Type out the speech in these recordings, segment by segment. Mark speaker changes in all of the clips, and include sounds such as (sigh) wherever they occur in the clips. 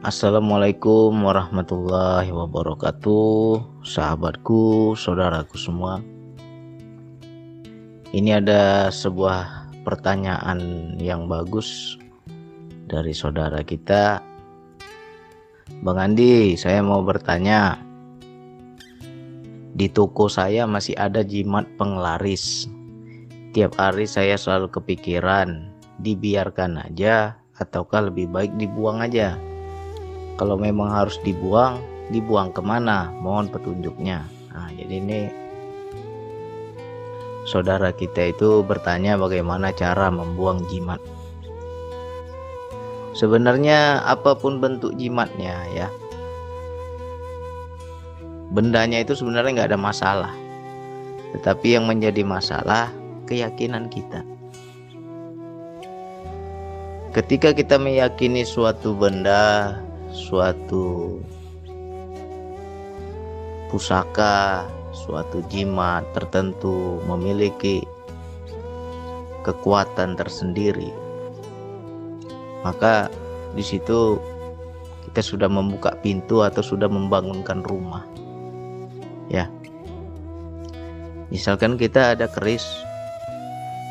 Speaker 1: Assalamualaikum warahmatullahi wabarakatuh, sahabatku, saudaraku semua. Ini ada sebuah pertanyaan yang bagus dari saudara kita. Bang Andi, saya mau bertanya. Di toko saya masih ada jimat penglaris. Tiap hari saya selalu kepikiran, dibiarkan aja ataukah lebih baik dibuang aja kalau memang harus dibuang dibuang ke mana? Mohon petunjuknya. Nah jadi ini saudara kita itu bertanya bagaimana cara membuang jimat. Sebenarnya apa pun bentuk jimatnya ya bendanya itu sebenarnya nggak ada masalah. Tetapi yang menjadi masalah keyakinan kita. Ketika kita meyakini suatu benda suatu pusaka, suatu jimat tertentu memiliki kekuatan tersendiri, maka di situ kita sudah membuka pintu atau sudah membangunkan rumah. Ya. Misalkan kita ada keris,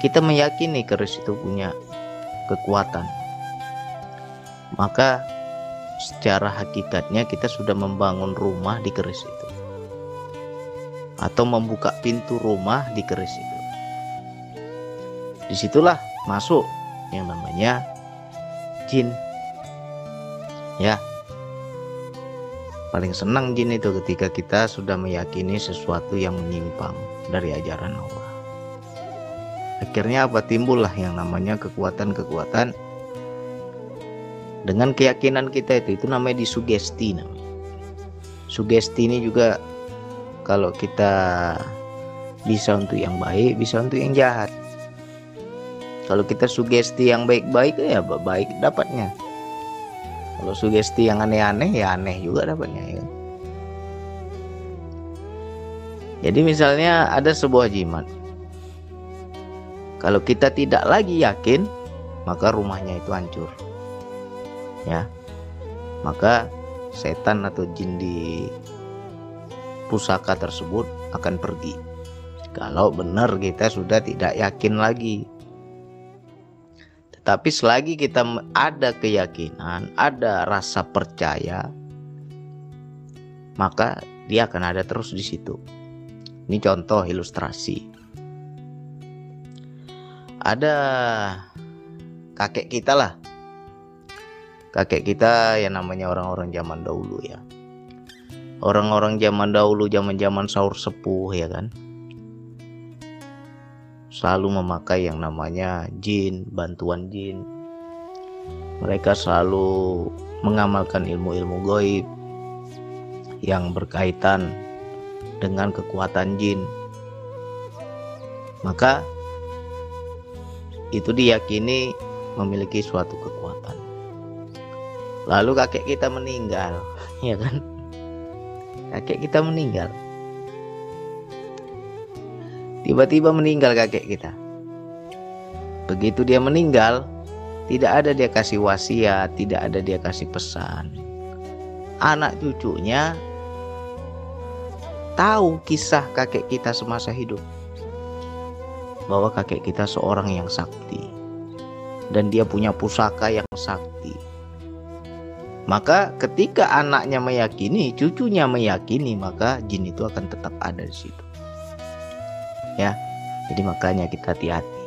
Speaker 1: kita meyakini keris itu punya kekuatan. Maka secara hakikatnya kita sudah membangun rumah di keris itu. Atau membuka pintu rumah di keris itu. Di situlah masuk yang namanya jin. Ya. Paling senang jin itu ketika kita sudah meyakini sesuatu yang menyimpang dari ajaran Allah. Akhirnya apa? Timbullah yang namanya kekuatan-kekuatan dengan keyakinan kita itu itu namanya disugesti namanya. Sugesti ini juga kalau kita bisa untuk yang baik bisa untuk yang jahat. Kalau kita sugesti yang baik-baik ya baik dapatnya. Kalau sugesti yang aneh-aneh ya aneh juga dapatnya ya. Jadi misalnya ada sebuah jimat. Kalau kita tidak lagi yakin maka rumahnya itu hancur ya. Maka setan atau jin di pusaka tersebut akan pergi. Kalau benar kita sudah tidak yakin lagi. Tetapi selagi kita ada keyakinan ada rasa percaya maka dia akan ada terus di situ. Ini contoh ilustrasi. Ada kakek kita lah kakek kita yang namanya orang-orang zaman dahulu ya. Orang-orang zaman dahulu zaman-zaman sahur sepuh ya kan? Selalu memakai yang namanya jin bantuan jin. Mereka selalu mengamalkan ilmu-ilmu goib yang berkaitan dengan kekuatan jin. Maka itu diyakini memiliki suatu kekuatan lalu kakek kita meninggal (laughs) ya kan? Kakek kita meninggal. Tiba-tiba meninggal kakek kita. Begitu dia meninggal tidak ada dia kasih wasiat tidak ada dia kasih pesan. Anak cucunya tahu kisah kakek kita semasa hidup. Bahwa kakek kita seorang yang sakti. Dan dia punya pusaka yang sakti maka ketika anaknya meyakini, cucunya meyakini, maka jin itu akan tetap ada di situ. Ya. Jadi makanya kita hati-hati.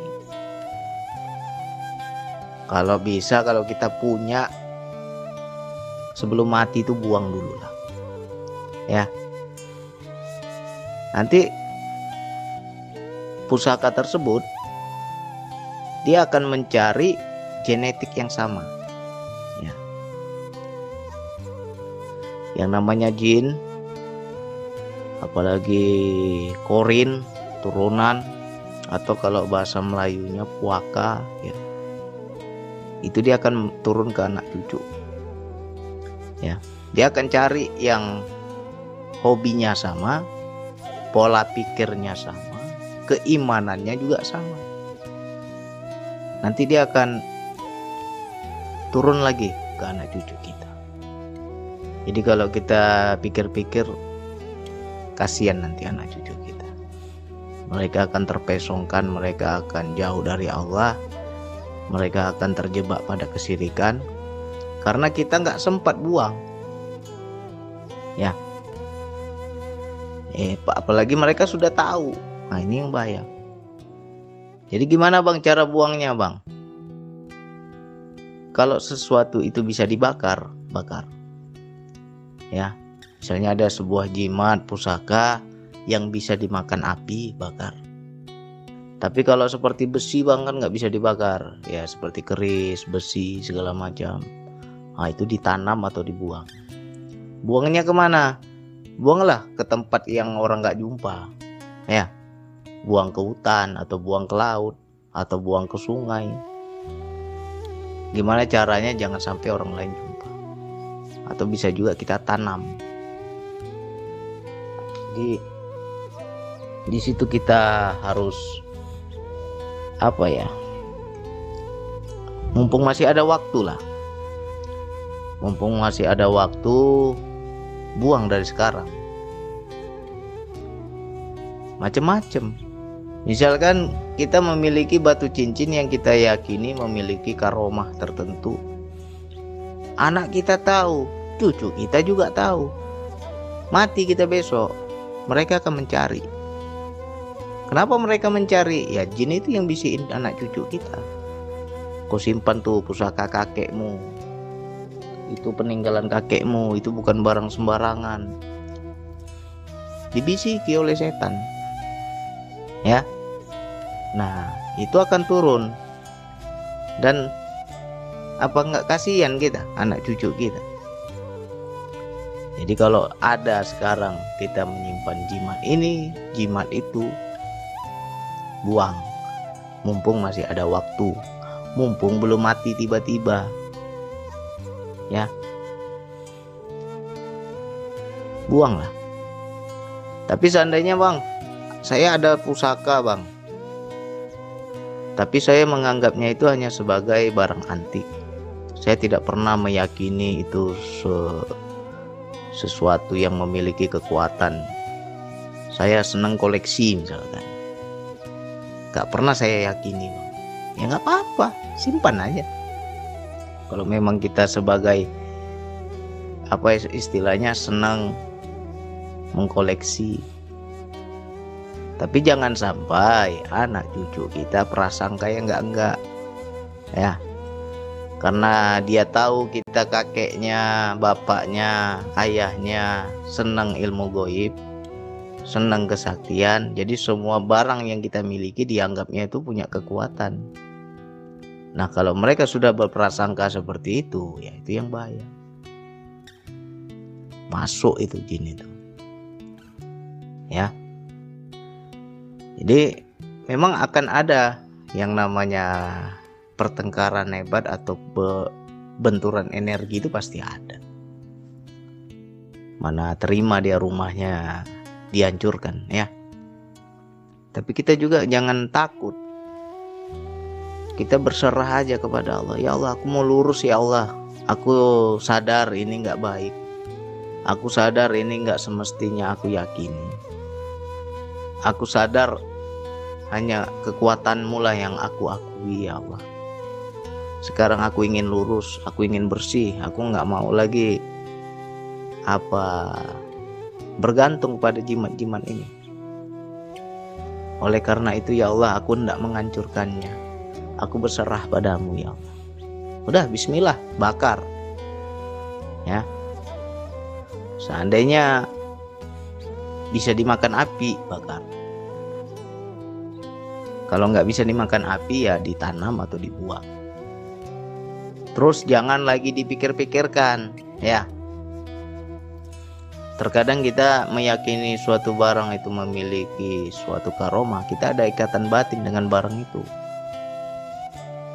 Speaker 1: Kalau bisa kalau kita punya sebelum mati itu buang dulu lah. Ya. Nanti pusaka tersebut dia akan mencari genetik yang sama yang namanya jin. Apalagi korin turunan. Atau kalau bahasa Melayunya puaka ya. Itu dia akan turun ke anak cucu. Ya. Dia akan cari yang hobinya sama pola pikirnya sama keimanannya juga sama. Nanti dia akan turun lagi ke anak cucu kita Jadi kalau kita pikir-pikir kasihan nanti anak cucu kita. Mereka akan terpesongkan, mereka akan jauh dari Allah, mereka akan terjebak pada kesirikan karena kita nggak sempat buang. Ya, eh apalagi mereka sudah tahu. Nah ini yang bahaya. Jadi gimana bang cara buangnya bang? Kalau sesuatu itu bisa dibakar, bakar ya. Misalnya ada sebuah jimat pusaka yang bisa dimakan api bakar. Tapi kalau seperti besi bang kan nggak bisa dibakar. Ya seperti keris besi segala macam. Nah itu ditanam atau dibuang. Buangnya ke mana? Buanglah ke tempat yang orang nggak jumpa ya. Buang ke hutan atau buang ke laut atau buang ke sungai. Gimana caranya jangan sampai orang lain jumpa atau bisa juga kita tanam. Jadi di situ kita harus apa ya? Mumpung masih ada waktu lah. Mumpung masih ada waktu buang dari sekarang. Macem-macem. Misalkan kita memiliki batu cincin yang kita yakini memiliki karomah tertentu. Anak kita tahu cucu kita juga tahu. Mati kita besok, mereka akan mencari. Kenapa mereka mencari? Ya jin itu yang bisikin anak cucu kita. Kau simpan tuh pusaka kakekmu. Itu peninggalan kakekmu, itu bukan barang sembarangan. Dibisiki oleh setan. Ya. Nah, itu akan turun. Dan apa nggak kasihan kita, anak cucu kita? Jadi kalau ada sekarang kita menyimpan jimat ini, jimat itu, buang. Mumpung masih ada waktu, mumpung belum mati tiba-tiba. Ya. Buanglah. Tapi seandainya bang, saya ada pusaka bang. Tapi saya menganggapnya itu hanya sebagai barang antik. Saya tidak pernah meyakini itu se sesuatu yang memiliki kekuatan. Saya senang koleksi misalkan. Gak pernah saya yakini. Ya nggak apa-apa, simpan aja. Kalau memang kita sebagai apa istilahnya senang mengkoleksi. Tapi jangan sampai anak cucu kita prasangka yang enggak-enggak. Ya, karena dia tahu kita kakeknya, bapaknya, ayahnya senang ilmu goib, senang kesaktian. Jadi semua barang yang kita miliki dianggapnya itu punya kekuatan. Nah kalau mereka sudah berprasangka seperti itu, ya itu yang bahaya. Masuk itu jin itu. Ya. Jadi memang akan ada yang namanya pertengkaran hebat atau benturan energi itu pasti ada. Mana terima dia rumahnya dihancurkan ya. Tapi kita juga jangan takut. Kita berserah aja kepada Allah. Ya Allah, aku mau lurus ya Allah. Aku sadar ini nggak baik. Aku sadar ini nggak semestinya aku yakini. Aku sadar hanya kekuatanmu lah yang aku akui ya Allah sekarang aku ingin lurus aku ingin bersih aku nggak mau lagi apa bergantung pada jimat-jimat ini. Oleh karena itu ya Allah aku tidak menghancurkannya. Aku berserah padamu ya Allah. Udah bismillah bakar. Ya. Seandainya bisa dimakan api bakar. Kalau nggak bisa dimakan api ya ditanam atau dibuang Terus jangan lagi dipikir-pikirkan, ya. Terkadang kita meyakini suatu barang itu memiliki suatu karoma, kita ada ikatan batin dengan barang itu.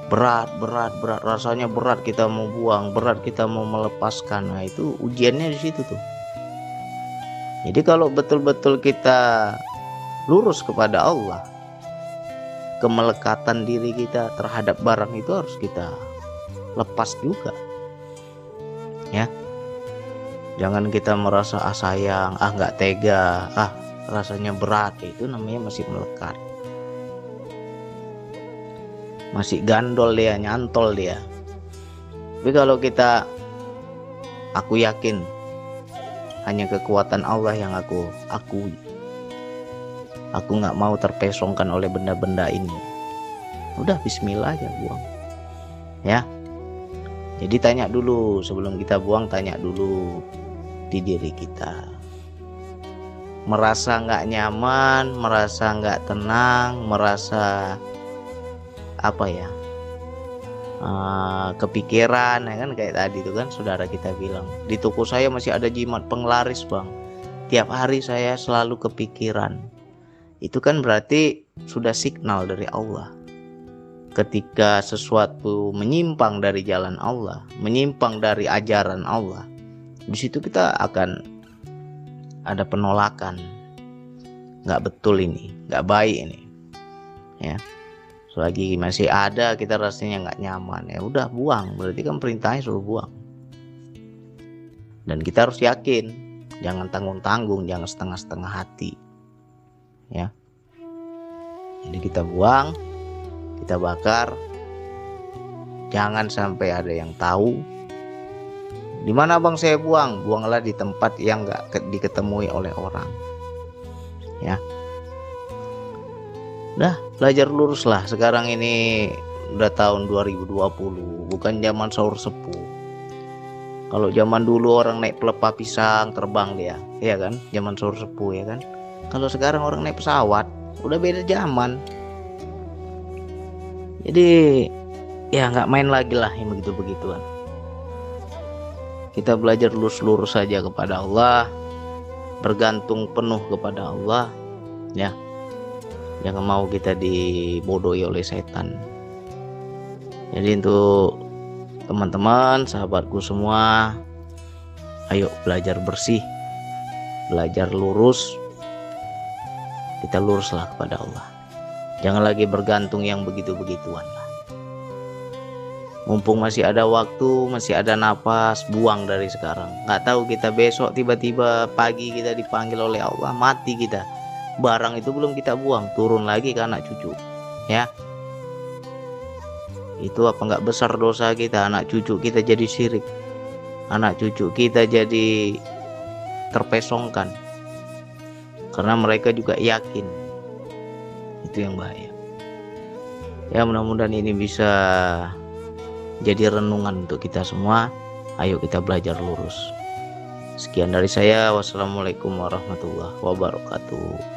Speaker 1: Berat, berat, berat, rasanya berat kita mau buang, berat kita mau melepaskan. Nah, itu ujiannya di situ tuh. Jadi kalau betul-betul kita lurus kepada Allah, kemelekatan diri kita terhadap barang itu harus kita lepas juga. Ya. Jangan kita merasa ah sayang ah nggak tega ah rasanya berat. Itu namanya masih melekat. Masih gandol dia nyantol dia. Tapi kalau kita aku yakin hanya kekuatan Allah yang aku akui. Aku nggak mau terpesongkan oleh benda-benda ini. Udah bismillah aja buang. Ya jadi tanya dulu sebelum kita buang tanya dulu di diri kita. Merasa nggak nyaman merasa nggak tenang merasa apa ya? Uh, kepikiran ya kan kayak tadi itu kan saudara kita bilang. Di toko saya masih ada jimat penglaris bang. Tiap hari saya selalu kepikiran. Itu kan berarti sudah signal dari Allah. Ketika sesuatu menyimpang dari jalan Allah, menyimpang dari ajaran Allah, di situ kita akan ada penolakan. Nggak betul ini, nggak baik ini. Ya, selagi masih ada kita rasanya nggak nyaman. Ya udah buang. Berarti kan perintahnya suruh buang. Dan kita harus yakin jangan tanggung tanggung jangan setengah setengah hati. Ya. Jadi kita buang kita bakar. Jangan sampai ada yang tahu. Di mana bang saya buang? Buanglah di tempat yang nggak diketemui oleh orang. Ya. Dah belajar lurus lah sekarang ini udah tahun 2020 bukan zaman sahur sepuh. Kalau zaman dulu orang naik pelepah pisang terbang dia. Ya kan? Zaman sahur sepuh ya kan? Kalau sekarang orang naik pesawat udah beda zaman jadi ya nggak main lagi lah yang begitu begituan kita belajar lurus-lurus saja kepada Allah bergantung penuh kepada Allah ya. Jangan mau kita dibodohi oleh setan. Jadi untuk teman-teman sahabatku semua ayo belajar bersih belajar lurus. Kita luruslah kepada Allah jangan lagi bergantung yang begitu-begituan lah. Mumpung masih ada waktu masih ada napas buang dari sekarang. Nggak tahu kita besok tiba-tiba pagi kita dipanggil oleh Allah mati kita. Barang itu belum kita buang turun lagi ke anak cucu ya. Itu apa nggak besar dosa kita? Anak cucu kita jadi syirik. Anak cucu kita jadi terpesongkan. Karena mereka juga yakin itu yang bahaya. Ya mudah-mudahan ini bisa jadi renungan untuk kita semua. Ayo kita belajar lurus. Sekian dari saya. Wassalamualaikum warahmatullahi wabarakatuh